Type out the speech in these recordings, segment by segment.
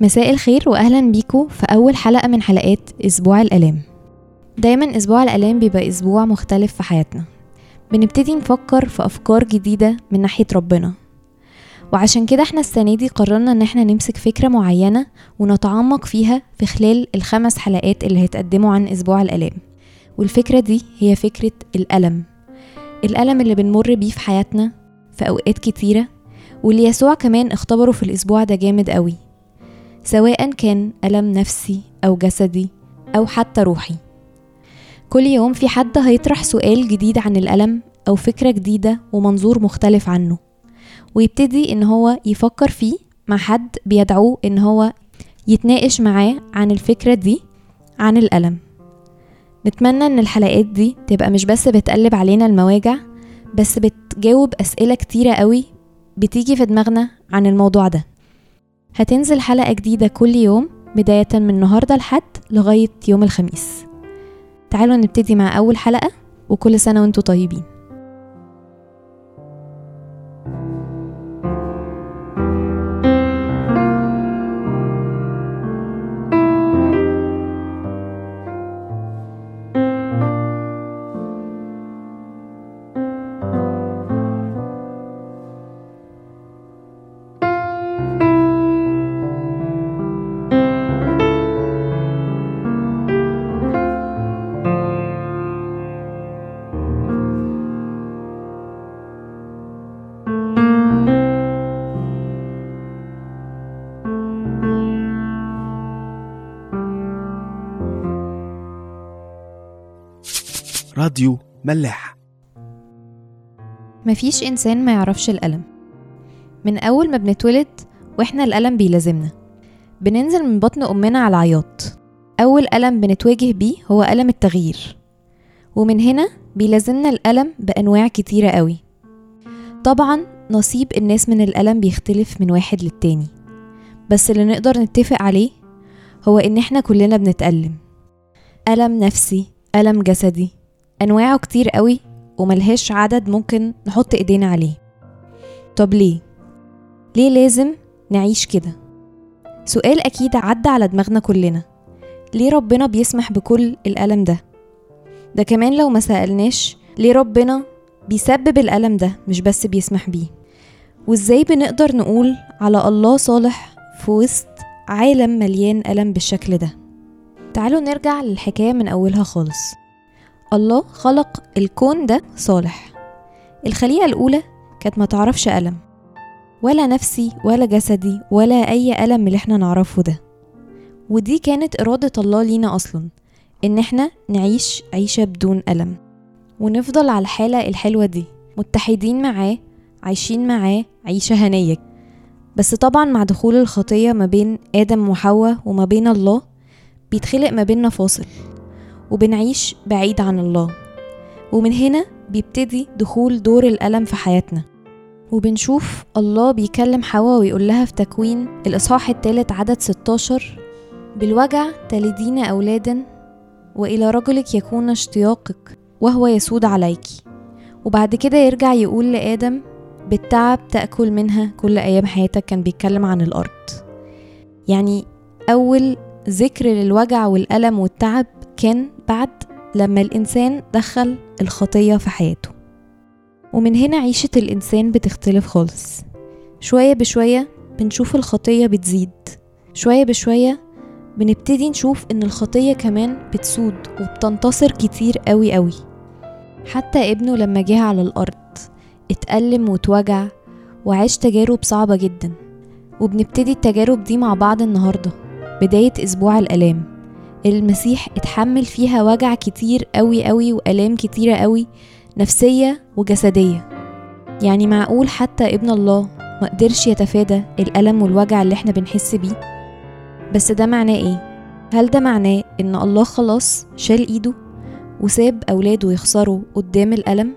مساء الخير واهلا بيكم في أول حلقة من حلقات أسبوع الألام. دايما أسبوع الألام بيبقى أسبوع مختلف في حياتنا. بنبتدي نفكر في أفكار جديدة من ناحية ربنا. وعشان كده إحنا السنة دي قررنا إن إحنا نمسك فكرة معينة ونتعمق فيها في خلال الخمس حلقات اللي هيتقدموا عن أسبوع الألام. والفكرة دي هي فكرة الألم. الألم اللي بنمر بيه في حياتنا في أوقات كتيرة واللي يسوع كمان اختبره في الأسبوع ده جامد قوي. سواء كان ألم نفسي أو جسدي أو حتى روحي. كل يوم في حد هيطرح سؤال جديد عن الألم أو فكرة جديدة ومنظور مختلف عنه ويبتدي إن هو يفكر فيه مع حد بيدعوه إن هو يتناقش معاه عن الفكرة دي عن الألم. نتمنى إن الحلقات دي تبقى مش بس بتقلب علينا المواجع بس بتجاوب أسئلة كتيرة قوي بتيجي في دماغنا عن الموضوع ده. هتنزل حلقة جديدة كل يوم بداية من النهاردة لحد لغاية يوم الخميس. تعالوا نبتدي مع أول حلقة وكل سنة وانتوا طيبين. راديو ملاح مفيش إنسان ما يعرفش الألم. من أول ما بنتولد وإحنا الألم بيلازمنا. بننزل من بطن أمنا على العياط. أول ألم بنتواجه بيه هو ألم التغيير. ومن هنا بيلازمنا الألم بأنواع كتيرة قوي. طبعا نصيب الناس من الألم بيختلف من واحد للتاني. بس اللي نقدر نتفق عليه هو إن إحنا كلنا بنتألم. ألم نفسي ألم جسدي أنواعه كتير قوي وملهاش عدد ممكن نحط إيدينا عليه طب ليه؟ ليه لازم نعيش كده؟ سؤال أكيد عدى على دماغنا كلنا ليه ربنا بيسمح بكل الألم ده؟ ده كمان لو ما سألناش ليه ربنا بيسبب الألم ده مش بس بيسمح بيه وإزاي بنقدر نقول على الله صالح في وسط عالم مليان ألم بالشكل ده تعالوا نرجع للحكاية من أولها خالص الله خلق الكون ده صالح. الخليقة الأولى كانت ما تعرفش ألم. ولا نفسي ولا جسدي ولا أي ألم اللي إحنا نعرفه ده. ودي كانت إرادة الله لينا أصلا إن إحنا نعيش عيشة بدون ألم. ونفضل على الحالة الحلوة دي متحدين معاه عايشين معاه عيشة هنية. بس طبعا مع دخول الخطية ما بين آدم وحواء وما بين الله بيتخلق ما بيننا فاصل. وبنعيش بعيد عن الله. ومن هنا بيبتدي دخول دور الألم في حياتنا. وبنشوف الله بيكلم حواء ويقول لها في تكوين الإصحاح الثالث عدد 16 بالوجع تلدين أولادا وإلى رجلك يكون اشتياقك وهو يسود عليك. وبعد كده يرجع يقول لآدم بالتعب تأكل منها كل أيام حياتك كان بيتكلم عن الأرض. يعني أول ذكر للوجع والألم والتعب كان بعد لما الإنسان دخل الخطية في حياته. ومن هنا عيشة الإنسان بتختلف خالص. شوية بشوية بنشوف الخطية بتزيد. شوية بشوية بنبتدي نشوف إن الخطية كمان بتسود وبتنتصر كتير قوي قوي. حتى ابنه لما جه على الأرض اتألم واتوجع وعاش تجارب صعبة جدا. وبنبتدي التجارب دي مع بعض النهاردة بداية أسبوع الآلام. المسيح اتحمل فيها وجع كتير قوي قوي وآلام كتيرة قوي نفسية وجسدية يعني معقول حتى ابن الله ما قدرش يتفادى الألم والوجع اللي إحنا بنحس بيه بس ده معناه إيه؟ هل ده معناه إن الله خلاص شال إيده وساب أولاده يخسروا قدام الألم؟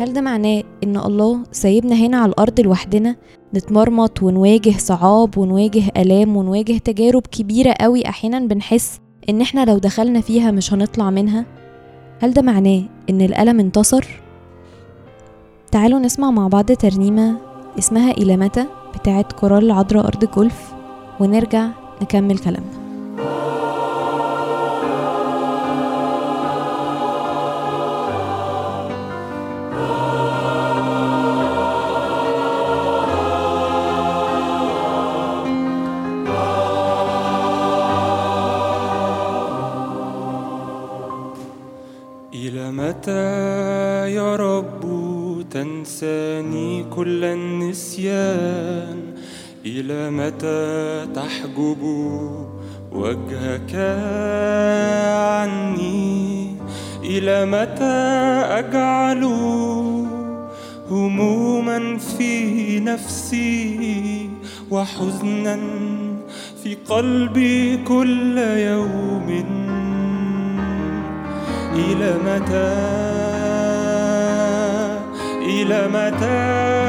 هل ده معناه إن الله سايبنا هنا على الأرض لوحدنا نتمرمط ونواجه صعاب ونواجه آلام ونواجه تجارب كبيرة قوي أحيانا بنحس إن إحنا لو دخلنا فيها مش هنطلع منها؟ هل ده معناه إن الألم انتصر؟ تعالوا نسمع مع بعض ترنيمة اسمها إلى متى بتاعت كورال العذراء أرض جولف ونرجع نكمل كلامنا. إلى متى تحجب وجهك عني؟ إلى متى أجعل هموما في نفسي وحزنا في قلبي كل يوم؟ إلى متى؟ إلى متى؟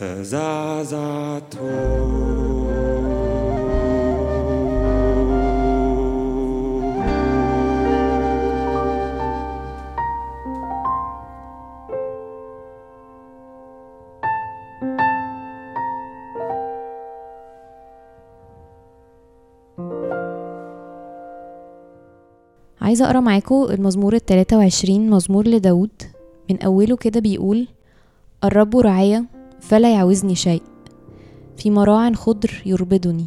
تزعزعت عايزة أقرأ معاكم المزمور التلاتة وعشرين مزمور لداود. من أوله كده بيقول الرب رعايا فلا يعوزني شيء. في مراع خضر يربدني.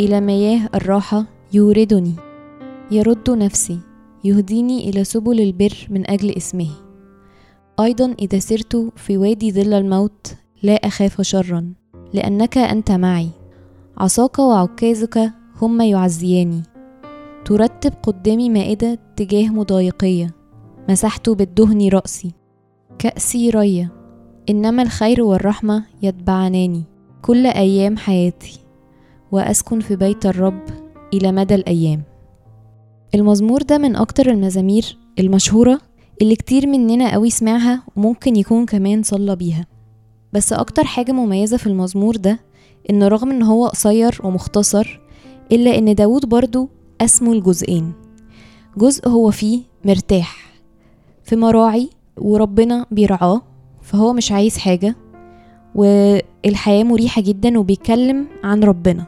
إلى مياه الراحة يوردني. يرد نفسي. يهديني إلى سبل البر من أجل اسمه. أيضا إذا سرت في وادي ظل الموت لا أخاف شرا لأنك أنت معي. عصاك وعكازك هما يعزياني. ترتب قدامي مائدة تجاه مضايقية. مسحت بالدهن رأسي. كأسي رية. إنما الخير والرحمة يتبعناني كل أيام حياتي وأسكن في بيت الرب إلى مدى الأيام. المزمور ده من أكتر المزامير المشهورة اللي كتير مننا قوي سمعها وممكن يكون كمان صلى بيها. بس أكتر حاجة مميزة في المزمور ده إن رغم إن هو قصير ومختصر إلا إن داود برضو قسمه لجزئين. جزء هو فيه مرتاح في مراعي وربنا بيرعاه فهو مش عايز حاجة والحياة مريحة جدا وبيتكلم عن ربنا.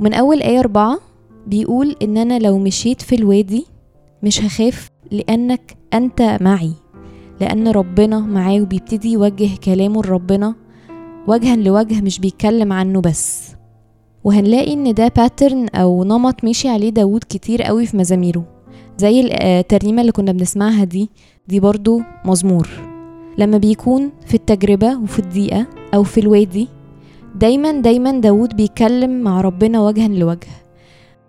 ومن أول آية أربعة بيقول إن أنا لو مشيت في الوادي مش هخاف لأنك أنت معي لأن ربنا معاه وبيبتدي يوجه كلامه لربنا وجها لوجه مش بيتكلم عنه بس. وهنلاقي إن ده باترن أو نمط ماشي عليه داود كتير قوي في مزاميره. زي الترنيمة اللي كنا بنسمعها دي دي برضو مزمور. لما بيكون في التجربة وفي الضيقة أو في الوادي دايما دايما داود بيتكلم مع ربنا وجها لوجه.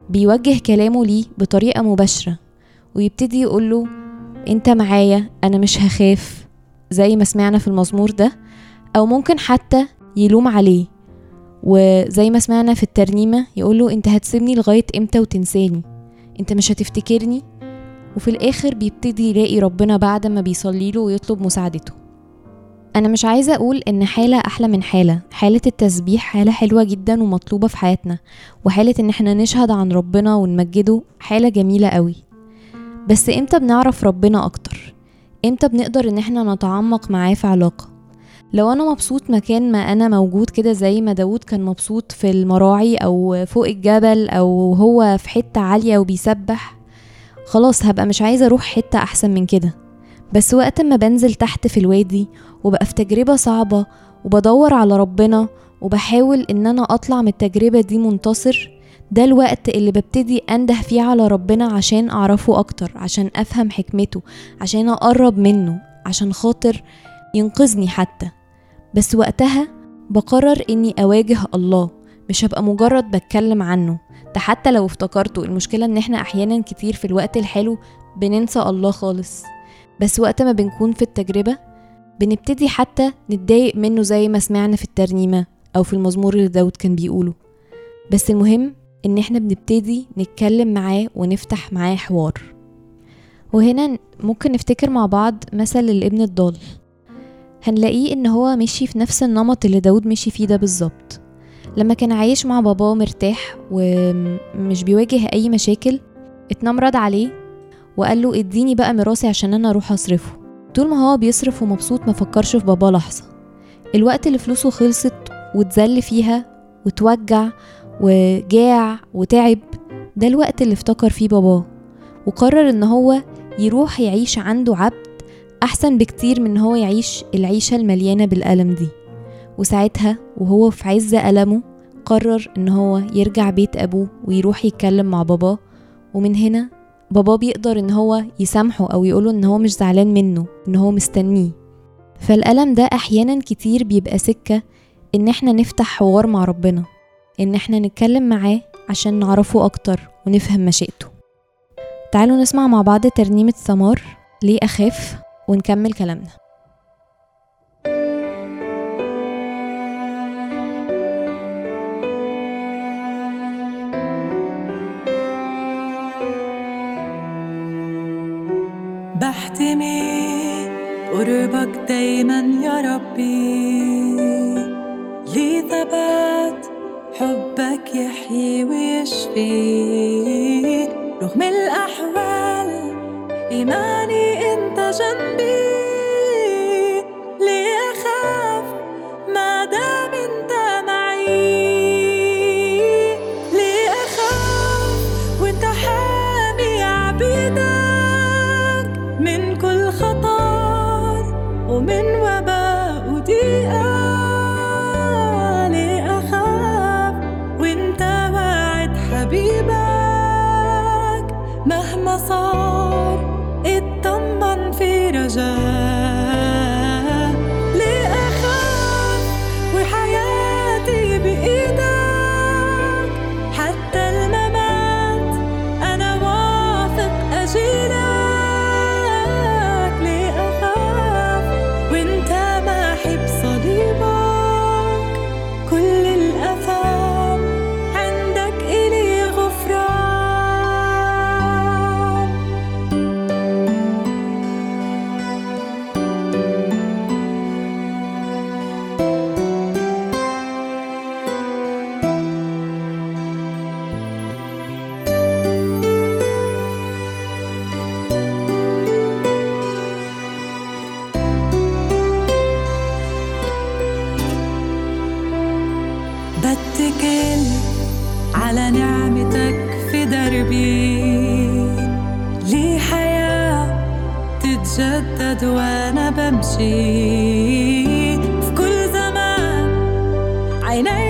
بيوجه كلامه ليه بطريقة مباشرة ويبتدي يقوله أنت معايا أنا مش هخاف. زي ما سمعنا في المزمور ده أو ممكن حتى يلوم عليه. وزي ما سمعنا في الترنيمة يقوله أنت هتسيبني لغاية إمتى وتنساني؟ أنت مش هتفتكرني؟ وفي الآخر بيبتدي يلاقي ربنا بعد ما بيصليله ويطلب مساعدته. أنا مش عايزة أقول إن حالة أحلى من حالة. حالة التسبيح حالة حلوة جدا ومطلوبة في حياتنا. وحالة إن إحنا نشهد عن ربنا ونمجده حالة جميلة قوي. بس إمتى بنعرف ربنا أكتر؟ إمتى بنقدر إن إحنا نتعمق معاه في علاقة؟ لو أنا مبسوط مكان ما أنا موجود كده زي ما داود كان مبسوط في المراعي أو فوق الجبل أو هو في حتة عالية وبيسبح خلاص هبقى مش عايزة أروح حتة أحسن من كده. بس وقت ما بنزل تحت في الوادي وبقى في تجربة صعبة وبدور على ربنا وبحاول إن أنا أطلع من التجربة دي منتصر ده الوقت اللي ببتدي أنده فيه على ربنا عشان أعرفه أكتر عشان أفهم حكمته عشان أقرب منه عشان خاطر ينقذني حتى. بس وقتها بقرر إني أواجه الله. مش هبقى مجرد بتكلم عنه. ده حتى لو افتكرته المشكلة إن إحنا أحيانا كتير في الوقت الحلو بننسى الله خالص. بس وقت ما بنكون في التجربة بنبتدي حتى نتضايق منه زي ما سمعنا في الترنيمة أو في المزمور اللي داود كان بيقوله. بس المهم إن إحنا بنبتدي نتكلم معاه ونفتح معاه حوار. وهنا ممكن نفتكر مع بعض مثل الابن الضال. هنلاقيه إن هو مشي في نفس النمط اللي داود مشي فيه ده بالظبط. لما كان عايش مع باباه مرتاح ومش بيواجه أي مشاكل اتنمرض عليه وقال له اديني بقى ميراثي عشان أنا أروح أصرفه. طول ما هو بيصرف ومبسوط ما فكرش في باباه لحظة. الوقت اللي فلوسه خلصت واتذل فيها وتوجع وجاع وتعب ده الوقت اللي افتكر فيه باباه. وقرر إن هو يروح يعيش عنده عبد أحسن بكتير من هو يعيش العيشة المليانة بالالم دي. وساعتها وهو في عز ألمه قرر إن هو يرجع بيت أبوه ويروح يتكلم مع باباه. ومن هنا باباه بيقدر إن هو يسامحه أو يقوله إن هو مش زعلان منه إن هو مستنيه. فالألم ده أحيانا كتير بيبقى سكة إن إحنا نفتح حوار مع ربنا إن إحنا نتكلم معاه عشان نعرفه أكتر ونفهم مشيئته. تعالوا نسمع مع بعض ترنيمة ثمار ليه أخاف ونكمل كلامنا. بحتمي قربك دايما يا ربي. لي ثبات حبك يحيي ويشفي؟ رغم الأحوال إيماني أنت جنبي. نعمتك في دربي. لي حياة تتجدد وأنا بمشي. في كل زمان عيني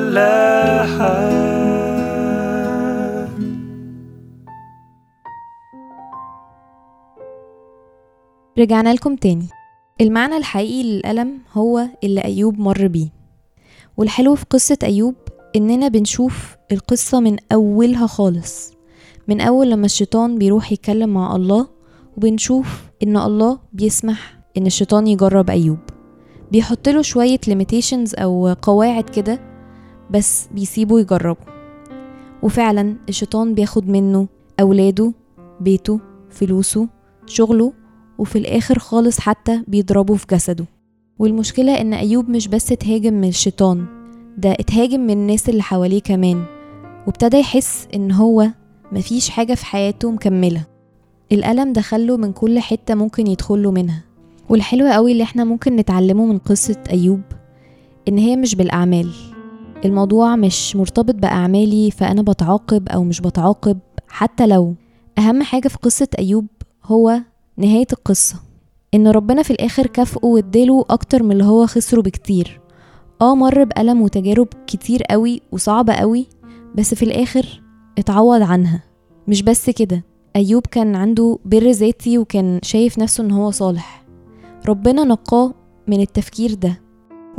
الفلاحة رجعنا لكم تاني. المعنى الحقيقي للألم هو اللي أيوب مر بيه. والحلو في قصة أيوب إننا بنشوف القصة من أولها خالص. من أول لما الشيطان بيروح يتكلم مع الله وبنشوف إن الله بيسمح إن الشيطان يجرب أيوب. بيحط له شوية limitations أو قواعد كده بس بيسيبه يجربه. وفعلا الشيطان بياخد منه أولاده بيته فلوسه شغله وفي الآخر خالص حتى بيضربه في جسده. والمشكلة إن أيوب مش بس اتهاجم من الشيطان ده اتهاجم من الناس اللي حواليه كمان. وابتدى يحس إن هو مفيش حاجة في حياته مكملة. الألم دخله من كل حتة ممكن يدخله منها. والحلو قوي اللي إحنا ممكن نتعلمه من قصة أيوب إن هي مش بالأعمال. الموضوع مش مرتبط بأعمالي فأنا بتعاقب أو مش بتعاقب حتى لو. أهم حاجة في قصة أيوب هو نهاية القصة. إن ربنا في الآخر كافئه واداله أكتر من اللي هو خسره بكتير. آه مر بألم وتجارب كتير قوي وصعبة قوي بس في الآخر اتعوض عنها. مش بس كده أيوب كان عنده بر ذاتي وكان شايف نفسه إن هو صالح. ربنا نقاه من التفكير ده.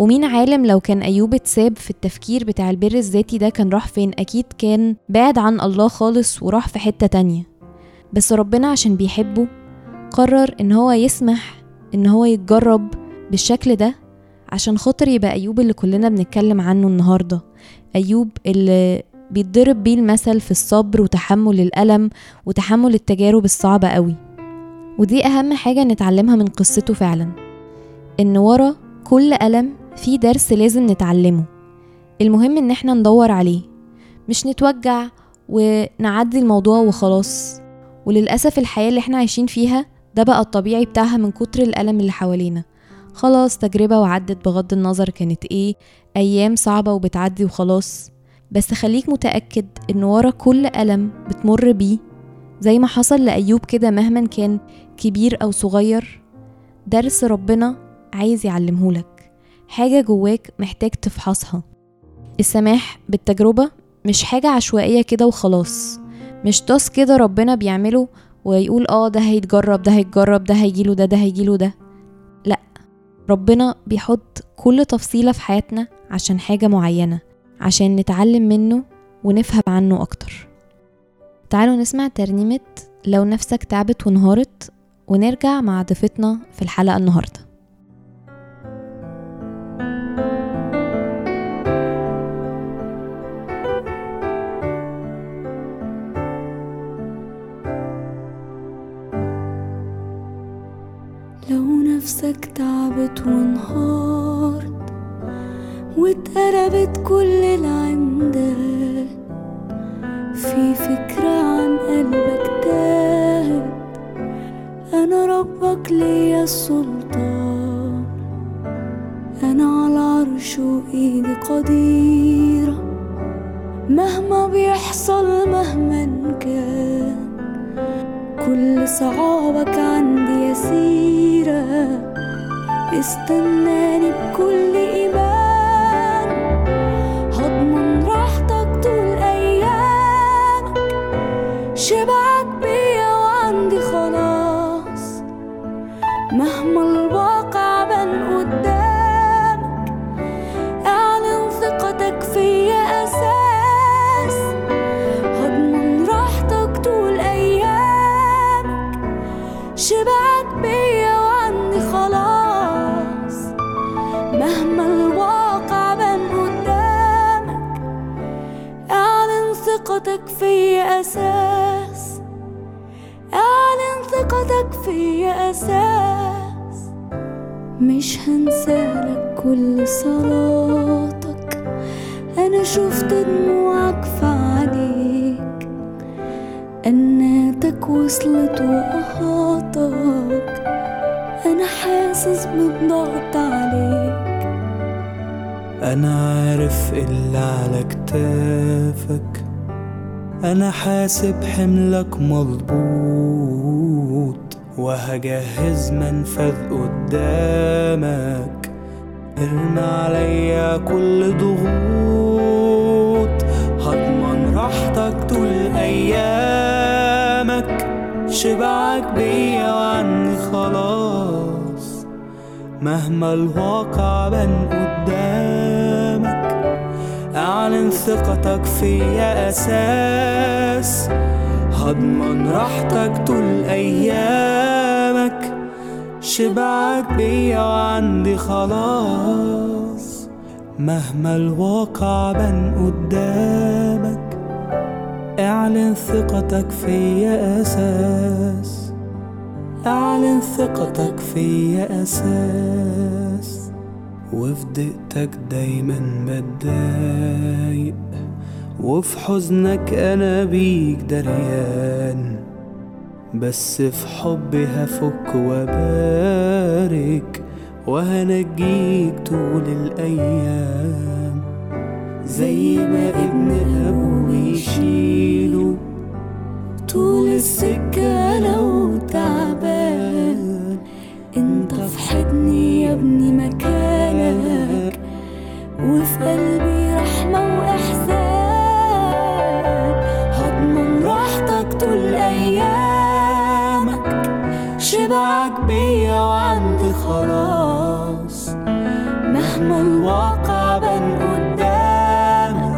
ومين عالم لو كان أيوب اتساب في التفكير بتاع البر الذاتي ده كان راح فين؟ أكيد كان بعد عن الله خالص وراح في حتة تانية. بس ربنا عشان بيحبه قرر إن هو يسمح إن هو يتجرب بالشكل ده عشان خاطر يبقى أيوب اللي كلنا بنتكلم عنه النهاردة. أيوب اللي بيتضرب بيه المثل في الصبر وتحمل الألم وتحمل التجارب الصعبة قوي. ودي أهم حاجة نتعلمها من قصته فعلا. إن ورا كل ألم في درس لازم نتعلمه. المهم إن إحنا ندور عليه. مش نتوجع ونعدي الموضوع وخلاص. وللأسف الحياة اللي إحنا عايشين فيها ده بقى الطبيعي بتاعها من كتر الألم اللي حوالينا. خلاص تجربة وعدت بغض النظر كانت إيه. أيام صعبة وبتعدي وخلاص. بس خليك متأكد إن ورا كل ألم بتمر بيه. زي ما حصل لأيوب كده مهما كان كبير أو صغير. درس ربنا عايز يعلمهولك. حاجة جواك محتاج تفحصها. السماح بالتجربة مش حاجة عشوائية كده وخلاص. مش طاس كده ربنا بيعمله ويقول آه ده هيتجرب ده هيتجرب ده هيجيله ده ده هيجيله ده. لأ ربنا بيحط كل تفصيلة في حياتنا عشان حاجة معينة عشان نتعلم منه ونفهم عنه أكتر. تعالوا نسمع ترنيمة لو نفسك تعبت وانهارت ونرجع مع ضيفتنا في الحلقة النهاردة. لو نفسك تعبت وانهارت واتقلبت كل العمدان في فكرة عن قلبك تاهت أنا ربك ليا السلطان أنا على العرش وإيدي قديرة مهما بيحصل مهما كان. كل صعابك عندي يسيرة. استناني بكل إيمان. هضمن راحتك طول أيامك. شبعك مش هنسالك كل صلاتك. أنا شفت دموعك في عينيك. أناتك وصلت وأحاطك. أنا حاسس بضغط عليك. أنا عارف اللي على كتافك. أنا حاسب حملك مظبوط وهجهز منفذ قدامك. ارمي عليا كل ضغوط هضمن راحتك طول أيامك. شبعك بيا وعني خلاص مهما الواقع بان قدامك. أعلن ثقتك فيا أساس هضمن راحتك طول ايامك شبعك بيا وعندي خلاص. مهما الواقع بان قدامك اعلن ثقتك فيا أساس. اعلن ثقتك فيا أساس. وفي دقتك دايما بتضايق وفي حزنك أنا بيك دريان. بس في حبي هفك وبارك وهنجيك طول الأيام. زي ما ابن ابوه يشيله طول السكة لو تعبان. انت في حضني يا ابني مكانك وفي قلبي رحمة وإحسان. قدامك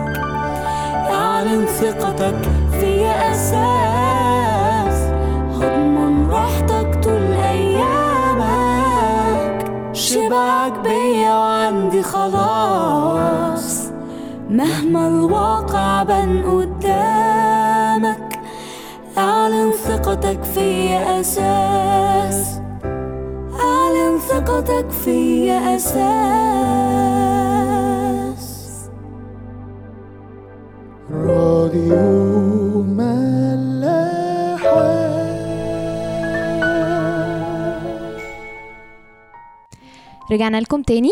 اعلن ثقتك فيا أساس. هضمن راحتك طول أيامك. شبعك بيا وعندي خلاص. مهما الواقع بان قدامك اعلن ثقتك فيا أساس. اعلن ثقتك فيا أساس. راديو ملاحة. رجعنا لكم تاني.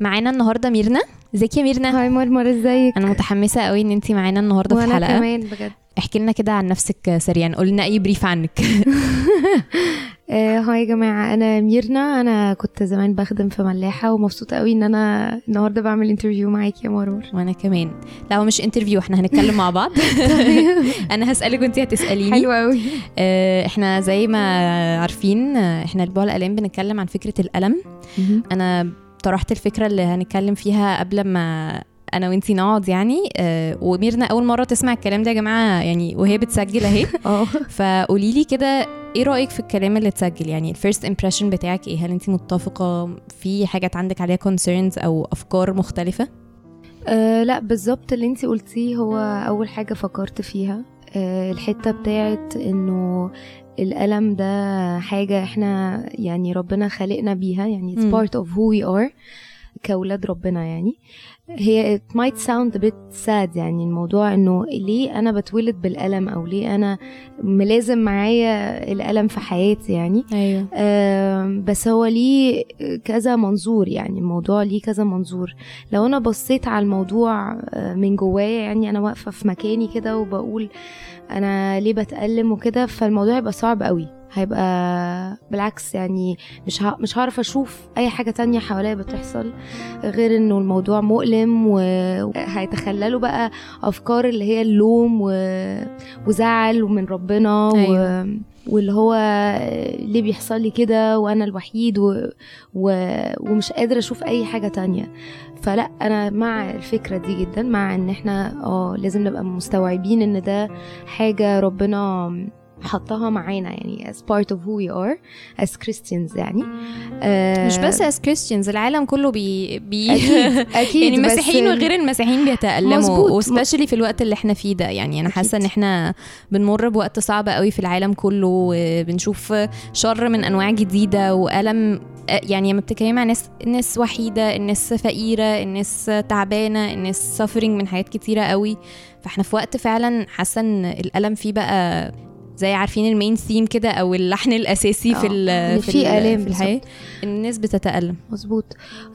معانا النهارده ميرنا. ازيك يا ميرنا؟ hi مرمر ازيك؟ أنا متحمسة قوي إن انت معانا النهارده في وأنا الحلقة. كمان بجد. احكي لنا كده عن نفسك سريعا. قول لنا أي brief عنك. آه hi يا جماعة أنا ميرنا. أنا كنت زمان بخدم في ملاحة ومبسوطة قوي إن أنا النهارده بعمل interview معاكي يا مرمر وأنا كمان. لا هو مش interview إحنا هنتكلم مع بعض. أنا هسألك وانت هتسأليني. حلوة قوي. آه، إحنا زي ما عارفين إحنا اسبوع الالام بنتكلم عن فكرة الألم. أنا طرحت الفكرة اللي هنتكلم فيها قبل ما أنا وإنتي نقعد يعني آه، وميرنا أول مرة تسمع الكلام ده يا جماعة يعني وهي بتسجل أهي. آه. فقولي لي كده إيه رأيك في الكلام اللي اتسجل؟ يعني ال first impression بتاعك إيه؟ هل انت متفقة في حاجات عندك عليها concerns أو أفكار مختلفة؟ آه لا بالظبط اللي إنتي قلتيه هو أول حاجة فكرت فيها. آه الحتة بتاعت إنه الألم ده حاجة إحنا يعني ربنا خلقنا بيها يعني it's part of who we are كأولاد ربنا يعني. هي it might sound a bit sad يعني الموضوع إنه ليه أنا بتولد بالألم أو ليه أنا ملازم معايا الألم في حياتي يعني. أيوه. آم، بس هو ليه كذا منظور يعني الموضوع ليه كذا منظور. لو أنا بصيت على الموضوع آه، من جوايا يعني أنا واقفة في مكاني كده وبقول أنا ليه بتألم وكده فالموضوع هيبقى صعب قوي هيبقى بالعكس يعني مش ه... مش هعرف أشوف أي حاجة تانية حواليا بتحصل غير إنه الموضوع مؤلم وهيتخللوا بقى أفكار اللي هي اللوم و... وزعل ومن ربنا و... أيوة. واللي هو ليه بيحصل لي كده وأنا الوحيد و... و... ومش قادرة أشوف أي حاجة تانية فلا أنا مع الفكرة دي جدا مع إن إحنا آه لازم نبقى مستوعبين إن ده حاجة ربنا حطها معانا يعني as part of who we are as Christians يعني آه، مش بس as Christians العالم كله بي, بي أكيد يعني بس- المسيحيين وغير المسيحيين بيتألموا. وسبيشالي في الوقت اللي إحنا فيه ده يعني أنا أكيد. حاسة إن إحنا بنمر بوقت صعب قوي في العالم كله وبنشوف شر من أنواع جديدة وألم يعني لما بتتكلمي مع ناس الناس وحيدة الناس فقيرة الناس تعبانة الناس سافرنج من حاجات كتيرة قوي فإحنا في وقت فعلا حاسة إن الألم فيه بقى زي عارفين المين ثيم كده أو اللحن الأساسي في آه، ال إن في, في ال- آلام في الحياة. الناس بتتألم. مظبوط.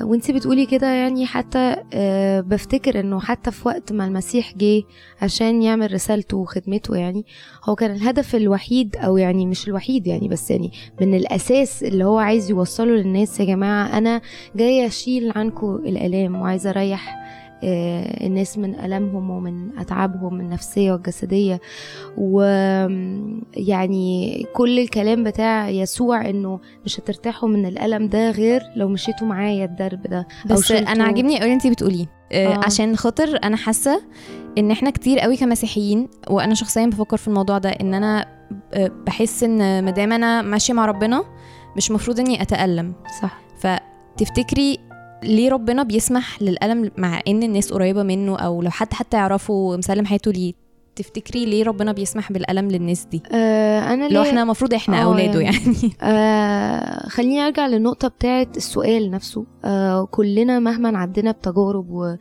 وأنت بتقولي كده يعني حتى آه، بفتكر إنه حتى في وقت ما المسيح جه عشان يعمل رسالته وخدمته يعني هو كان الهدف الوحيد أو يعني مش الوحيد يعني بس يعني من الأساس اللي هو عايز يوصله للناس يا جماعة أنا جاية أشيل عنكم الآلام وعايزة أريح آه، الناس من ألمهم ومن أتعابهم النفسية والجسدية ويعني كل الكلام بتاع يسوع إنه مش هترتاحوا من الألم ده غير لو مشيتوا معايا الدرب ده بس أنا عاجبني قوي انتي بتقوليه آه. آه. عشان خاطر أنا حاسة إن إحنا كتير قوي كمسيحيين وأنا شخصيا بفكر في الموضوع ده إن أنا آه، بحس إن مادام أنا ماشية مع ربنا مش مفروض إني أتألم صح فتفتكري ليه ربنا بيسمح للألم مع إن الناس قريبة منه أو لو حد حتى يعرفه ومسلم حياته ليه؟ تفتكري ليه ربنا بيسمح بالألم للناس دي آه أنا لو إحنا المفروض إحنا آه، أولاده يعني. يعني آه خليني أرجع للنقطة بتاعت السؤال نفسه آه كلنا مهما عدينا بتجارب و...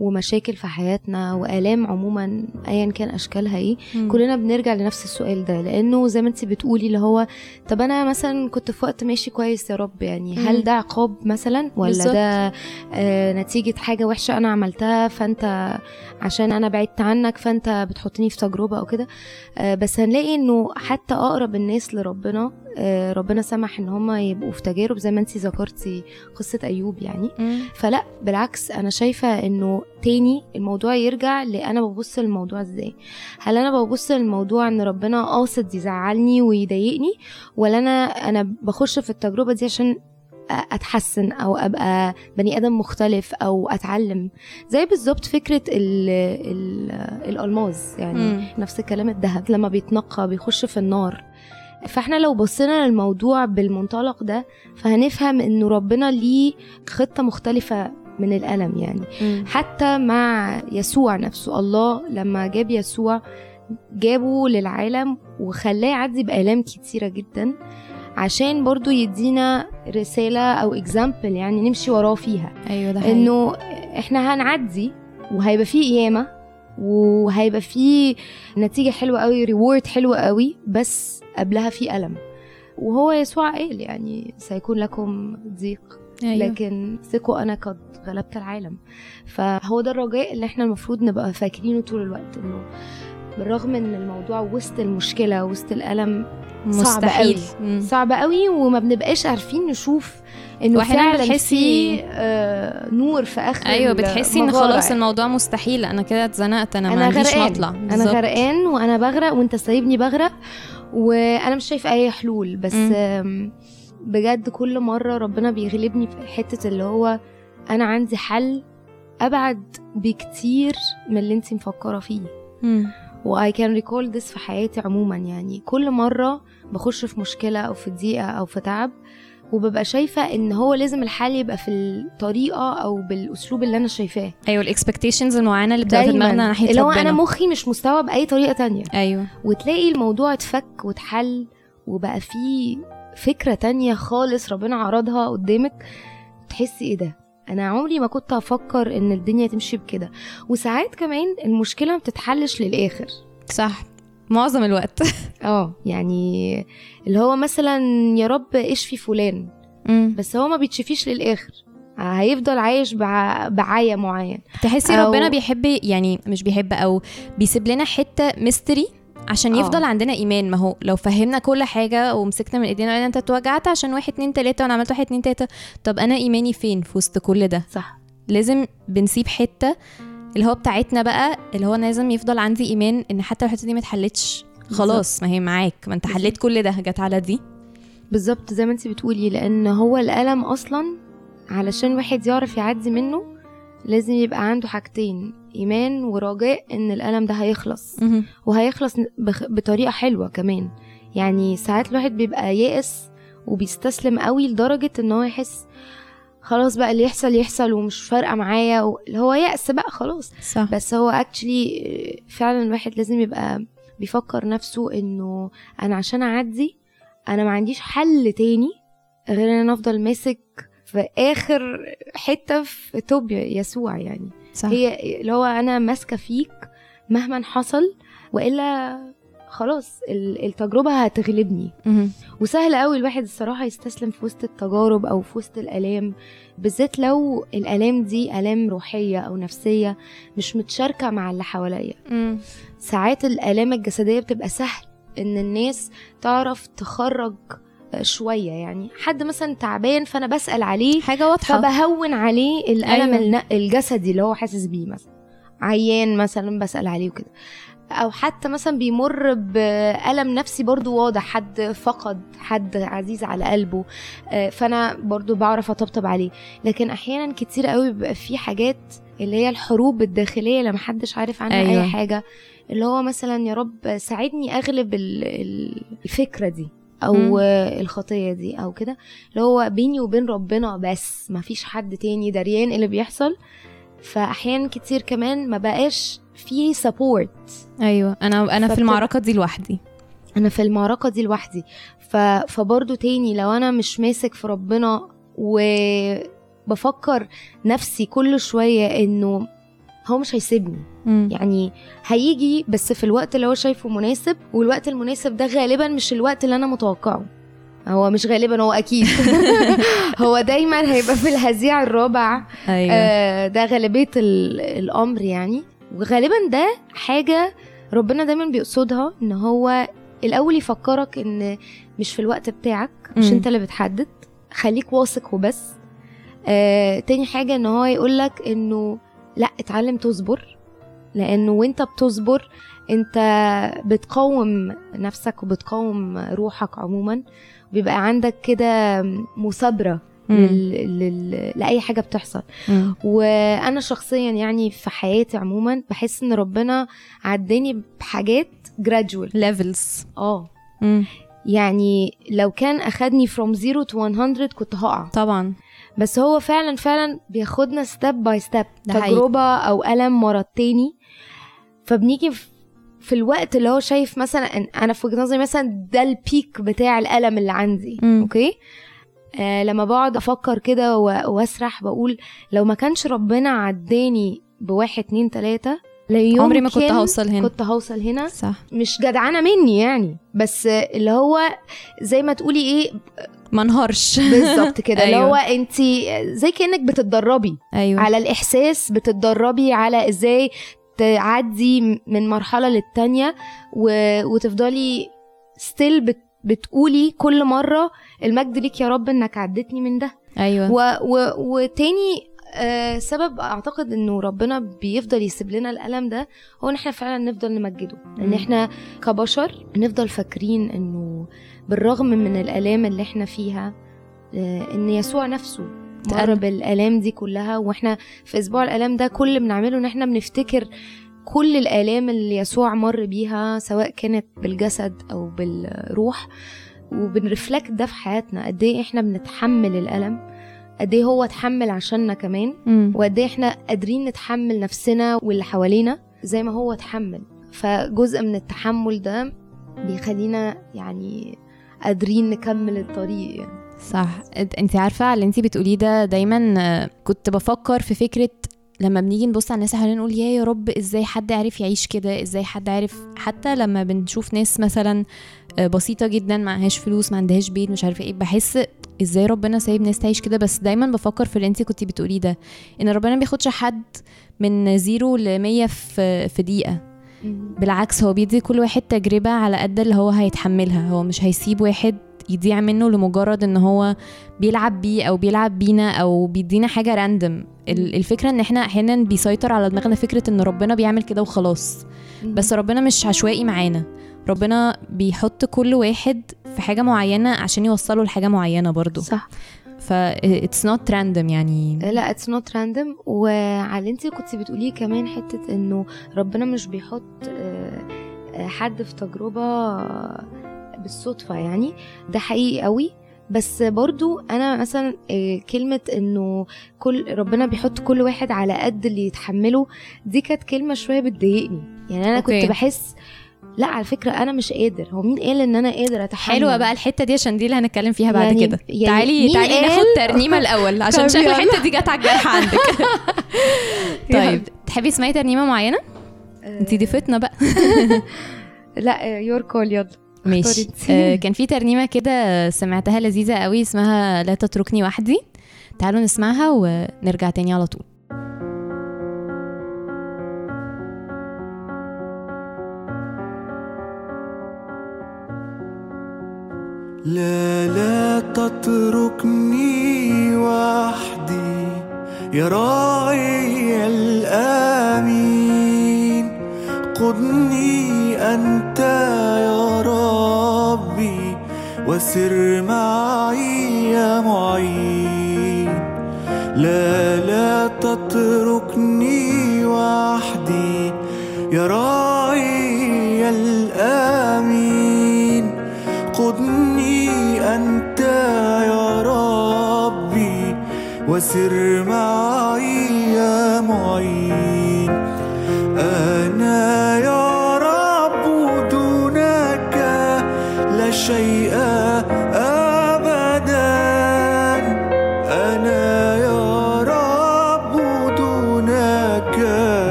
ومشاكل في حياتنا وآلام عموما ايا كان أشكالها إيه كلنا بنرجع لنفس السؤال ده لأنه زي ما أنت بتقولي اللي هو طب أنا مثلا كنت في وقت ماشي كويس يا رب يعني هل. ده عقاب مثلا ولا بالظبط. ده آه نتيجة حاجة وحشة أنا عملتها فأنت عشان أنا بعدت عنك فأنت بتحطني في تجربة أو كده. آه بس هنلاقي إنه حتى أقرب الناس لربنا آه ربنا سمح إن هم يبقوا في تجارب زي ما انت ذكرتي قصة أيوب يعني. فلا بالعكس أنا شايفة إنه تاني الموضوع يرجع لأنا ببص للموضوع إزاي. هل أنا ببص للموضوع إن ربنا قاصد يزعلني ويضايقني ولا أنا أنا بخش في التجربة دي عشان أتحسن أو أبقى بني آدم مختلف أو أتعلم. زي بالظبط فكرة ال ال الألماظ يعني مم. نفس الكلام الذهب. لما بيتنقى بيخش في النار. فإحنا لو بصينا للموضوع بالمنطلق ده فهنفهم إنه ربنا ليه خطة مختلفة من الألم يعني. مم. حتى مع يسوع نفسه. الله لما جاب يسوع جابه للعالم وخلاه يعدي بآلام كتيرة جدا. عشان برضو يدينا رسالة أو اكزامبل يعني نمشي وراه فيها أيوه ده حقيقي. انه إحنا هنعدي وهيبقى فيه قيامة وهيبقى فيه نتيجة حلوة قوي ريورد حلوة قوي بس قبلها في ألم وهو يسوع قال يعني سيكون لكم ضيق أيوة. لكن ثقوا أنا قد غلبت العالم فهو ده الرجاء اللي إحنا المفروض نبقى فاكرينه طول الوقت إنه بالرغم إن الموضوع وسط المشكلة وسط الألم مستحيل قوي. مم. صعب قوي وما بنبقاش عارفين نشوف إنه فعلا بتحسي- في آه نور في آخر أيوه بتحسي إن خلاص يعني. الموضوع مستحيل أنا كده اتزنقت أنا, ما أنا عنديش مطلع أنا. غرقان وأنا بغرق وأنت سايبني بغرق وأنا مش شايف أي حلول بس. آم، بجد كل مرة ربنا بيغلبني في حتة اللي هو أنا عندي حل أبعد بكتير من اللي انت مفكرة فيه مم. و I can recall this في حياتي عموما يعني كل مرة بخش في مشكلة أو في ضيقة أو في تعب وببقى شايفة إن هو لازم الحل يبقى في الطريقة أو بالأسلوب اللي أنا شايفاه. أيوه الاكسبكتيشنز المعينه اللي بتبقى في دماغنا ناحية اللي هو أنا مخي مش مستوعب أي طريقة تانية. أيوه. وتلاقي الموضوع اتفك واتحل وبقى فيه فكرة تانية خالص ربنا عرضها قدامك. تحسي إيه ده؟ أنا عمري ما كنت أفكر إن الدنيا تمشي بكده. وساعات كمان المشكلة ما بتتحلش للآخر. صح. معظم الوقت. آه يعني اللي هو مثلا يا رب اشفي فلان مم. بس هو ما بيتشفيش للآخر. هيفضل عايش بع... بعاية معين تحسي أو- ربنا بيحب يعني مش بيحب أو بيسيب لنا حتة ميستري عشان آه. يفضل عندنا إيمان. ما هو لو فهمنا كل حاجة ومسكنا من إيدينا وقلنا أنت اتوجعت عشان واحد اتنين تلاتة وأنا عملت واحد اتنين تلاتة طب أنا إيماني فين في وسط كل ده؟ صح. لازم بنسيب حتة اللي هو بتاعتنا بقى اللي هو أنا لازم يفضل عندي إيمان إن حتى لو الحته دي ما اتحلتش خلاص ما هي معاك ما انت. حليت كل ده جت على دي بالظبط زي ما انت بتقولي لأن هو الألم أصلا علشان واحد يعرف يعدي منه لازم يبقى عنده حاجتين إيمان ورجاء إن الألم ده هيخلص. وهيخلص. بطريقة حلوة كمان يعني ساعات الواحد بيبقى يائس وبيستسلم قوي لدرجة إن هو يحس خلاص بقى اللي يحصل يحصل ومش فارقة معايا. اللي هو يأس بقى خلاص. صح. بس هو اكشلي فعلا الواحد لازم يبقى بيفكر نفسه إنه أنا عشان أعدي أنا ما عنديش حل تاني غير إن أنا أفضل ماسك في آخر حتة في توب يسوع يعني. صح. هي اللي هو أنا ماسكة فيك مهما حصل وإلا خلاص ال- التجربة هتغلبني. وسهل قوي الواحد الصراحة يستسلم في وسط التجارب أو في وسط الألام بالذات لو الألام دي ألام روحية أو نفسية مش متشاركة مع اللي حواليا. ساعات الألام الجسدية بتبقى سهل إن الناس تعرف تخرج آه، شوية يعني حد مثلا تعبان فأنا بسأل عليه حاجة واضحة فبهون عليه الألم. أيوة. الجسدي اللي هو حاسس بيه مثلا عيان مثلا بسأل عليه وكده أو حتى مثلا بيمر بألم نفسي برضو واضح حد فقد حد عزيز على قلبه. آه، فأنا برضو بعرف أطبطب عليه. لكن أحيانا كتير قوي بيبقى في حاجات اللي هي الحروب الداخلية اللي محدش عارف عنها أيوة. اي حاجة. اللي هو مثلا يا رب ساعدني أغلب ال- ال- الفكرة دي أو مم. الخطية دي أو كده. اللي هو بيني وبين ربنا بس ما فيش حد تاني دريان اللي بيحصل. فاحيانا كتير كمان ما بقاش في سبورت أيوه أنا أنا في المعركة دي لوحدي. أنا في المعركة دي لوحدي. ف... فبرضه تاني لو أنا مش ماسك في ربنا وبفكر نفسي كل شوية إنه هو مش هيسيبني. مم. يعني هيجي بس في الوقت اللي هو شايفه مناسب والوقت المناسب ده غالبا مش الوقت اللي أنا متوقعه. هو مش غالبا هو أكيد. هو دايما هيبقى في الهزيع الرابع. أيوه. آه، ده غالبية ال- الأمر يعني. وغالبا ده حاجة ربنا دايما بيقصدها إن هو الأول يفكرك إن مش في الوقت بتاعك مش. أنت اللي بتحدد خليك واثق وبس آه، تاني حاجة إن هو يقولك إنه لأ اتعلم تصبر لأنه وأنت بتصبر أنت بتقاوم نفسك وبتقاوم روحك عموما بيبقى عندك كده مثابره مم. لل... لل... لأي حاجة بتحصل. مم. وأنا شخصيا يعني في حياتي عموما بحس إن ربنا عداني بحاجات gradual. levels آه. يعني لو كان أخدني from zero to 100 كنت هقع. طبعا. بس هو فعلا فعلا بياخدنا step by step ده حقيقي. تجربة أو ألم ورا التاني. فبنيجي في- الوقت اللي هو شايف مثلا أنا في وجهة نظري مثلا ده ال peak بتاع الألم اللي عندي. مم. أوكي؟ آه لما بقعد أفكر كده واسرح بقول لو ما كانش ربنا عداني بواحد اتنين لا يمكن عمري ما كنت هوصل هنا. كنت هوصل هنا. صح. مش جدعانة مني يعني بس اللي هو زي ما تقولي إيه ما انهارش. بالظبط كده. اللي أيوة. هو انت زي كأنك بتتدربي. أيوه. على الإحساس بتتدربي على إزاي تعدي من مرحلة للتانية و... وتفضلي ستيل بت... بتقولي كل مرة المجد ليك يا رب إنك عدتني من ده أيوه و... و... وتاني آه سبب أعتقد إنه ربنا بيفضل يسيب لنا الألم ده هو إن إحنا فعلا نفضل نمجده إن. إحنا كبشر نفضل فاكرين إنه بالرغم من الألام اللي إحنا فيها آه إن يسوع نفسه مر. بالألام دي كلها وإحنا في أسبوع الالام ده كل اللي بنعمله إن إحنا بنفتكر كل الآلام اللي يسوع مر بيها سواء كانت بالجسد أو بالروح وبنرفلكت ده في حياتنا. قد إيه إحنا بنتحمل الألم؟ قد إيه هو اتحمل عشاننا كمان. وقد إيه إحنا قادرين نتحمل نفسنا واللي حوالينا زي ما هو اتحمل. فجزء من التحمل ده بيخلينا يعني قادرين نكمل الطريق يعني. صح. انت عارفة اللي انت بتقوليه ده دايما آه، كنت بفكر في فكرة لما بنيجي نبص على الناس حوالينا نقول يا يا رب إزاي حد عارف يعيش كده؟ إزاي حد عارف؟ حتى لما بنشوف ناس مثلا آه، بسيطة جدا معهاش فلوس ما عندهاش بيت مش عارفة إيه بحس إزاي ربنا سايب ناس تعيش كده. بس دايما بفكر في اللي انت كنت بتقوليه ده إن ربنا ما بياخدش حد من زيرو ل 100 في في دقيقة. بالعكس هو بيدي كل واحد تجربة على قد اللي هو هيتحملها. هو مش هيسيب واحد يضيع منه لمجرد إن هو بيلعب بيه أو بيلعب بينا أو بيدينا حاجة random الفكرة إن إحنا أحيانا بيسيطر على دماغنا فكرة إن ربنا بيعمل كده وخلاص. بس ربنا مش عشوائي معانا. ربنا بيحط كل واحد في حاجة معينة عشان يوصله لحاجة معينة برضو صح. ف it's not random يعني. لا it's not random وعلى انت كنت بتقوليه كمان حتة إنه ربنا مش بيحط آه، آه، حد في تجربة بالصدفة يعني ده حقيقي قوي. بس برضو أنا مثلا آه، كلمة إنه كل ربنا بيحط كل واحد على قد اللي يتحمله دي كانت كلمة شوية بتضايقني. يعني أنا أوكي. كنت بحس لا على فكرة أنا مش قادر. هو مين قال إن أنا قادر أتحمل؟ حلوة بقى الحتة دي عشان دي اللي هنتكلم فيها بعد يعني- كده. يعني تعالي تعالي؟ ناخد ترنيمة الأول عشان شكل يلا. الحتة دي جت على الجرح عندك. طيب تحبي تسمعي ترنيمة معينة؟ انت ضيفتنا بقى. لا يور كول يلا. ماشي. آه كان في ترنيمة كده سمعتها لذيذة قوي اسمها لا تتركني وحدي. تعالوا نسمعها ونرجع تاني على طول. لا لا تتركني وحدي. يا راعي الآمين. قدني أنت وسر معي يا معين. لا لا تتركني وحدي. يا راعي الآمين. قدني أنت يا ربي. وسر معي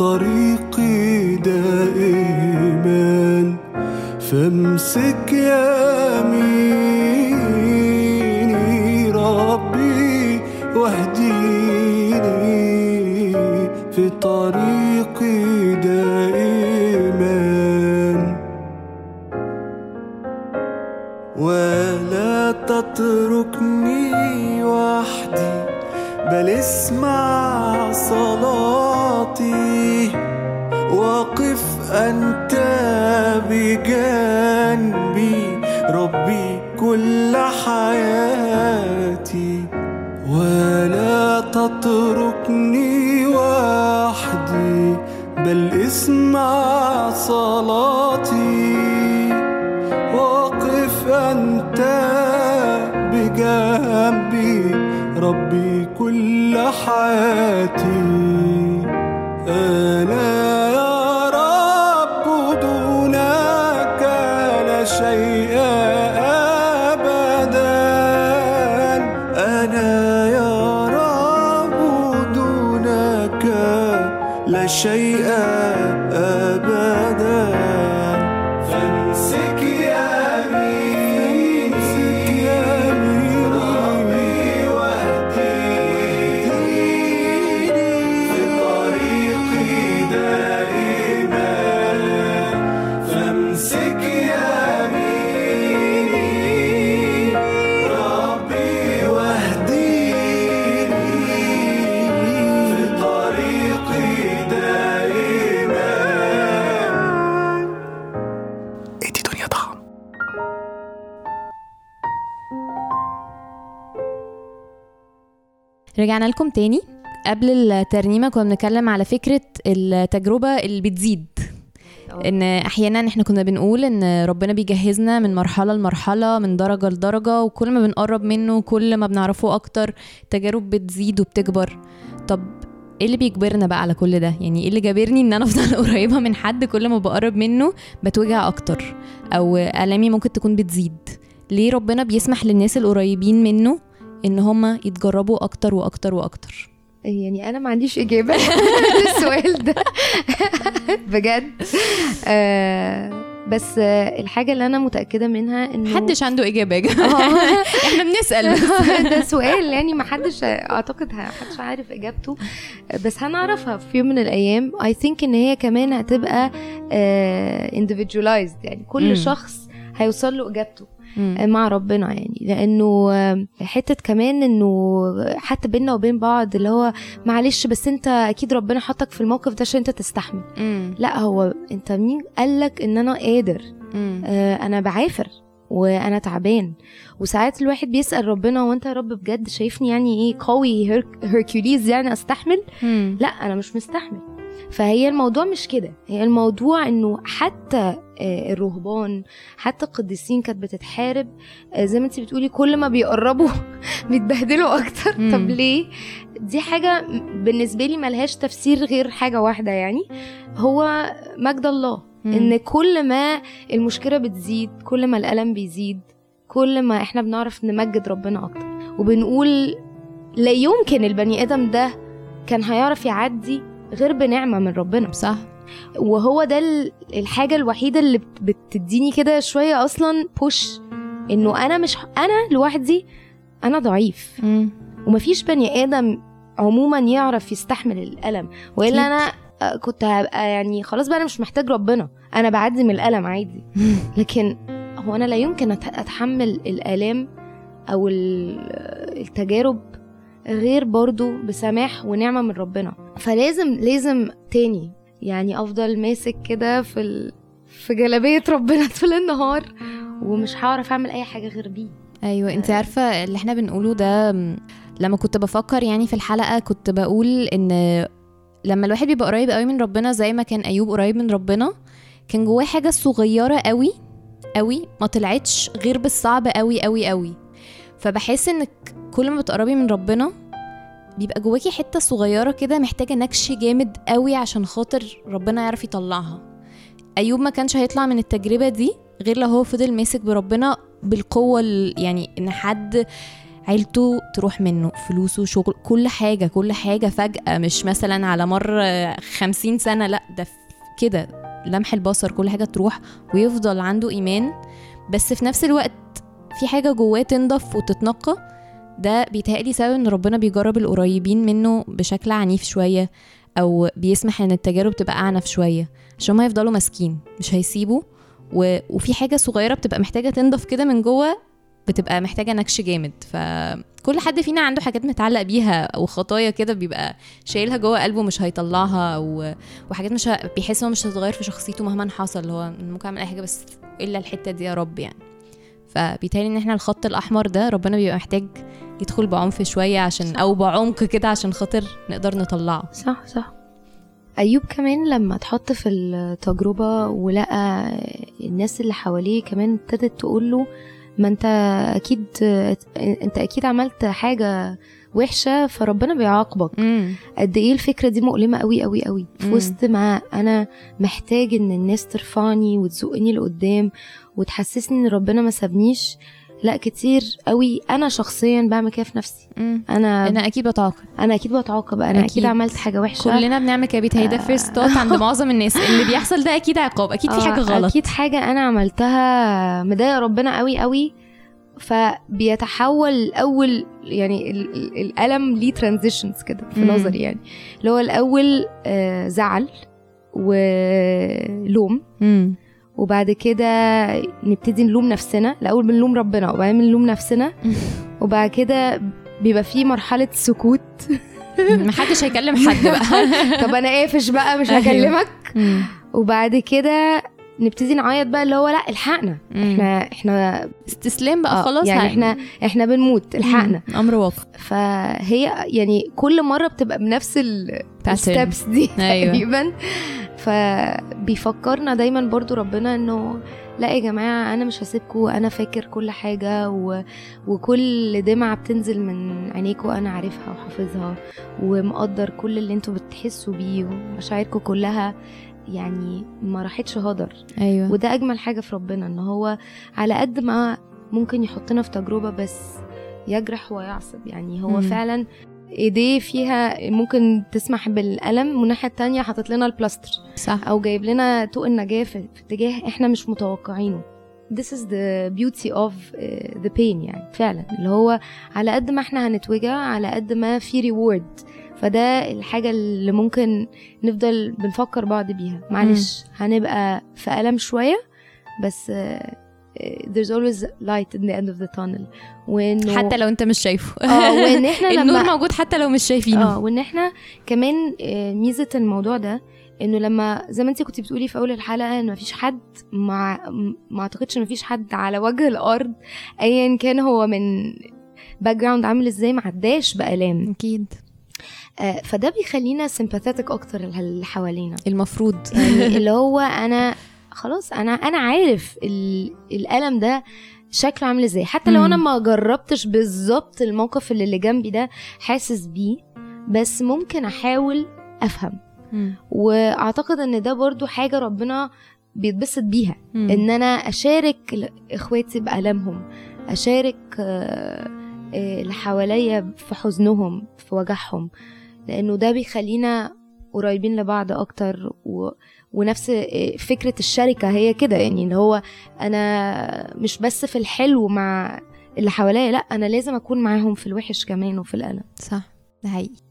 الطريق دائما فامسك يميني ربي واهديني في طريقي دائما. ولا تتركني تتركني وحدي بل اسمع صلاتي. وقف أنت بجنبي ربي كل حياتي. رجعنا لكم تاني. قبل الترنيمة كنا بنتكلم على فكرة التجربة اللي بتزيد. إن أحيانا إحنا كنا بنقول إن ربنا بيجهزنا من مرحلة لمرحلة من درجة لدرجة وكل ما بنقرب منه كل ما بنعرفه أكتر التجارب بتزيد وبتكبر. طب إيه اللي بيجبرنا بقى على كل ده؟ يعني إيه اللي جابرني إن أنا أفضل قريبة من حد كل ما بقرب منه بتوجع أكتر؟ أو آلامي ممكن تكون بتزيد. ليه ربنا بيسمح للناس القريبين منه إن هما يتجربوا أكتر وأكتر وأكتر يعني أنا ما عنديش إجابة للسؤال ده بجد آه بس آه، الحاجة اللي أنا متأكدة منها إنه محدش عنده إجابة يا آه. جماعة إحنا بنسأل. ده سؤال يعني ما حدش أعتقد محدش عارف إجابته بس هنعرفها في يوم من الأيام اي ثينك إن هي كمان هتبقى individualized يعني كل. شخص هيوصل له إجابته. مع ربنا يعني. لأنه حتة كمان إنه حتى بينا وبين بعض اللي هو معلش بس أنت أكيد ربنا حطك في الموقف ده عشان أنت تستحمل. مم. لا هو أنت مين؟ قالك إن أنا قادر. مم. آه، أنا بعافر وأنا تعبان. وساعات الواحد بيسأل ربنا وأنت يا رب بجد شايفني يعني إيه قوي هير- هيركوليز يعني أستحمل؟ مم. لا أنا مش مستحمل. فهي الموضوع مش كده. هي الموضوع إنه حتى آه، الرهبان حتى القديسين كانت بتتحارب. آه، زي ما انت بتقولي كل ما بيقربوا بيتبهدلوا أكتر. مم. طب ليه؟ دي حاجة بالنسبة لي ملهاش تفسير غير حاجة واحدة يعني. هو مجد الله. مم. إن كل ما المشكلة بتزيد كل ما الألم بيزيد كل ما إحنا بنعرف نمجد ربنا أكتر. وبنقول لا يمكن البني آدم ده كان هيعرف يعدي غير بنعمة من ربنا. صح. وهو ده ال- الحاجة الوحيدة اللي بت- بتديني كده شوية أصلا بوش إنه أنا مش أنا لوحدي أنا ضعيف. مم. ومفيش بني آدم عموما يعرف يستحمل الألم. وإلا. أنا آه، كنت هبقى يعني خلاص بقى أنا مش محتاج ربنا. أنا بعدي من الألم عادي. لكن هو أنا لا يمكن أتحمل الآلام أو ال- التجارب غير برضو بسماح ونعمة من ربنا. فلازم لازم تاني يعني أفضل ماسك كده في ال... في جلابية ربنا طول النهار ومش هعرف أعمل أي حاجة غير بيه. أيوه أنت عارفة اللي إحنا بنقوله ده لما كنت بفكر يعني في الحلقة كنت بقول إن لما الواحد بيبقى قريب قوي من ربنا زي ما كان أيوب قريب من ربنا كان جواه حاجة صغيرة قوي قوي ما طلعتش غير بالصعب قوي قوي قوي. فبحس إنك كل ما بتقربي من ربنا بيبقى جواكي حتة صغيرة كده محتاجة نكش جامد قوي عشان خاطر ربنا يعرف يطلعها. أيوب ما كانش هيطلع من التجربة دي غير لو هو فضل ماسك بربنا بالقوة ال- يعني إن حد عيلته تروح منه فلوسه شغل كل حاجة كل حاجة فجأة مش مثلا على مر خمسين سنة لأ ده كده لمح البصر كل حاجة تروح ويفضل عنده إيمان. بس في نفس الوقت في حاجة جواه تنضف وتتنقى ده بيتهيألي سبب إن ربنا بيجرب القريبين منه بشكل عنيف شوية أو بيسمح إن التجارب تبقى أعنف شوية عشان ما يفضلوا ماسكين مش هيسيبوا. و... وفي حاجة صغيرة بتبقى محتاجة تنضف كده من جوه بتبقى محتاجة نكش جامد. فكل حد فينا عنده حاجات متعلق بيها أو خطايا كده بيبقى شايلها جوه قلبه مش هيطلعها و... وحاجات مش ه... بيحس انه مش هتتغير في شخصيته مهما حصل هو ممكن أعمل أي حاجة بس إلا الحتة دي يا رب يعني. فبيتهيألي إن إحنا الخط الأحمر ده ربنا بيبقى محتاج يدخل بعنف شوية عشان أو بعمق كده عشان خاطر نقدر نطلعه. صح صح. أيوب كمان لما اتحط في التجربة ولقى الناس اللي حواليه كمان ابتدت تقول له ما أنت أكيد أنت أكيد عملت حاجة وحشة فربنا بيعاقبك. قد إيه الفكرة دي مؤلمة قوي قوي قوي في مم. وسط ما أنا محتاج إن الناس ترفعني وتزقني لقدام وتحسسني إن ربنا ما سابنيش لأ كتير قوي أنا شخصيا بعمل كده في نفسي. امم أنا أنا أكيد بتعاقب. أنا أكيد بتعاقب. أنا أكيد, أكيد. عملت حاجة وحشة. كلنا بنعمل كده بيتهيألي ده فيرست ثوت عند معظم الناس. اللي بيحصل ده أكيد عقاب. أكيد في آه، حاجة غلط. أكيد حاجة أنا عملتها. مضايقة ربنا قوي قوي فبيتحول الأول يعني ال- ال- الألم ليه ترانزيشنز كده في مم. نظري يعني. اللي هو الأول آه، زعل ولوم. امم وبعد كده نبتدي نلوم نفسنا. الأول بنلوم ربنا وبعدين بنلوم نفسنا. وبعد كده بيبقى في مرحلة سكوت. محدش هيكلم حد بقى. طب أنا قافش بقى مش أيوه. هكلمك. مم. وبعد كده نبتدي نعيط بقى اللي هو لا الحقنا. إحنا إحنا استسلام بقى آه، خلاص يعني إحنا إحنا بنموت الحقنا. أمر واقع. فهي يعني كل مرة بتبقى بنفس الستبس دي أيوة. تقريبا. فبيفكرنا دايما برضو ربنا إنه لا يا جماعة أنا مش هسيبكم أنا فاكر كل حاجة و... وكل دمعة بتنزل من عينيكم أنا عارفها وحافظها ومقدر كل اللي أنتوا بتحسوا بيه ومشاعركم كلها. يعني ما راحتش هدر. أيوه. وده أجمل حاجة في ربنا إن هو على قد ما ممكن يحطنا في تجربة بس يجرح ويعصب. يعني هو مم. فعلا إيديه فيها ممكن تسمح بالألم والناحيه التانية حاطط لنا البلاستر. صح. أو جايب لنا طوق النجاة في اتجاه إحنا مش متوقعينه. This is the beauty of uh, the pain يعني فعلا. اللي هو على قد ما إحنا هنتوجع على قد ما في reward فده الحاجة اللي ممكن نفضل بنفكر بعض بيها. معلش هنبقى في ألم شوية بس uh, there's always light in the end of the tunnel. وإنه حتى لو أنت مش شايفه. آه وإن إحنا لما النور موجود حتى لو مش شايفينه. آه وإن إحنا كمان آه، ميزة الموضوع ده إنه لما زي ما أنت كنت بتقولي في أول الحلقة إن مفيش حد مع ما أعتقدش مفيش حد على وجه الأرض ايا كان هو من background عامل إزاي ما عداش بآلام. أكيد. آه، فده بيخلينا sympathetic أكتر اللي حوالينا المفروض يعني اللي هو أنا خلاص أنا أنا عارف ال- الألم ده شكله عامل إزاي حتى لو. أنا ما جربتش بالظبط الموقف اللي, اللي جنبي ده حاسس بيه بس ممكن أحاول أفهم. وأعتقد إن ده برضو حاجة ربنا بيتبسط بيها مم. إن أنا أشارك إخواتي بالامهم أشارك آه، آه، اللي حواليا في حزنهم في وجعهم لأنه ده بيخلينا قريبين لبعض أكتر و... ونفس آه، فكرة الشركة هي كده يعني اللي هو أنا مش بس في الحلو مع اللي حواليا لأ أنا لازم أكون معاهم في الوحش كمان وفي الألم. صح ده حقيقي.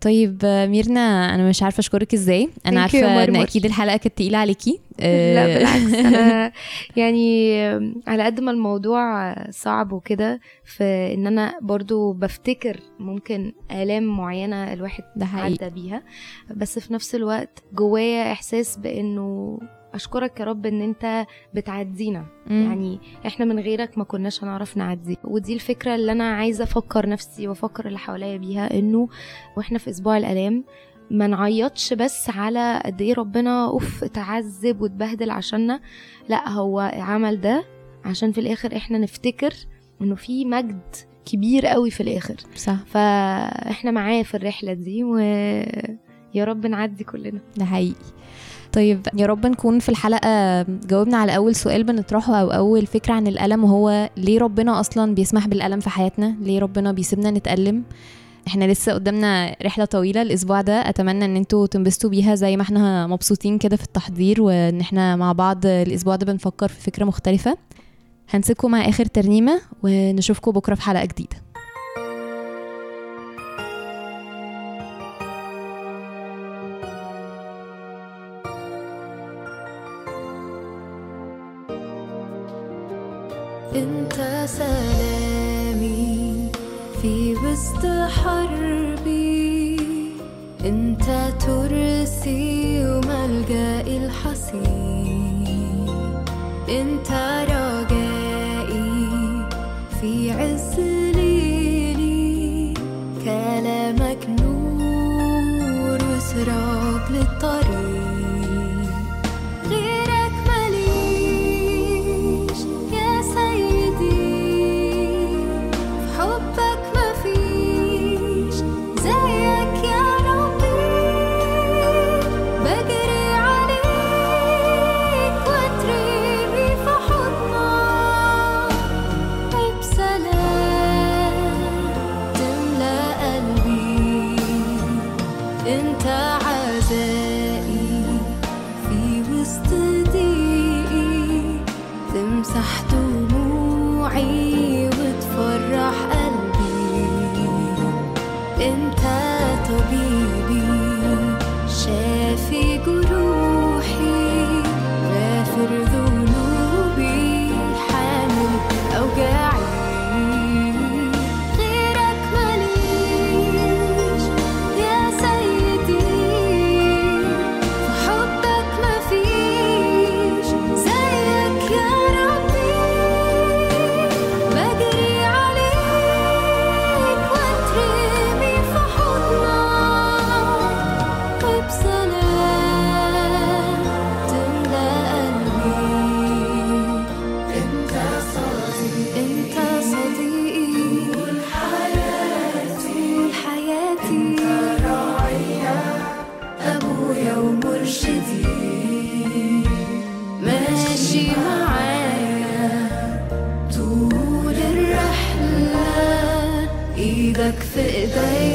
طيب ميرنا أنا مش عارفة أشكرك إزاي. أنا عارفة إن. أكيد الحلقة كانت تقيلة عليكي. لا آه، بالعكس. أنا يعني على قد ما الموضوع صعب وكده في إن أنا برضو بفتكر ممكن آلام معينة الواحد عدى بيها بس في نفس الوقت جوايا إحساس بإنه أشكرك يا رب إن أنت بتعدينا. مم. يعني إحنا من غيرك ما كناش هنعرف نعدي. ودي الفكرة اللي أنا عايزة أفكر نفسي وأفكر اللي حواليا بيها إنه وإحنا في أسبوع الألام ما نعيطش بس على قد إيه ربنا أوف اتعذب واتبهدل عشاننا. لأ هو عمل ده عشان في الآخر إحنا نفتكر إنه في مجد كبير قوي في الآخر. صح. فإحنا معاه في الرحلة دي ويا رب نعدي كلنا. ده حقيقي. طيب يا رب نكون في الحلقة جاوبنا على أول سؤال بنطرحه أو أول فكرة عن الألم وهو ليه ربنا أصلا بيسمح بالألم في حياتنا؟ ليه ربنا بيسيبنا نتألم؟ إحنا لسه قدامنا رحلة طويلة الأسبوع ده أتمنى إن أنتوا تنبسطوا بيها زي ما إحنا مبسوطين كده في التحضير وإن إحنا مع بعض الأسبوع ده بنفكر في فكرة مختلفة. هنسيبكم مع آخر ترنيمة ونشوفكم بكرة في حلقة جديدة. وسط حربي. انت ترسي وملجأي الحصين. انت رجائي ايدك في ايديا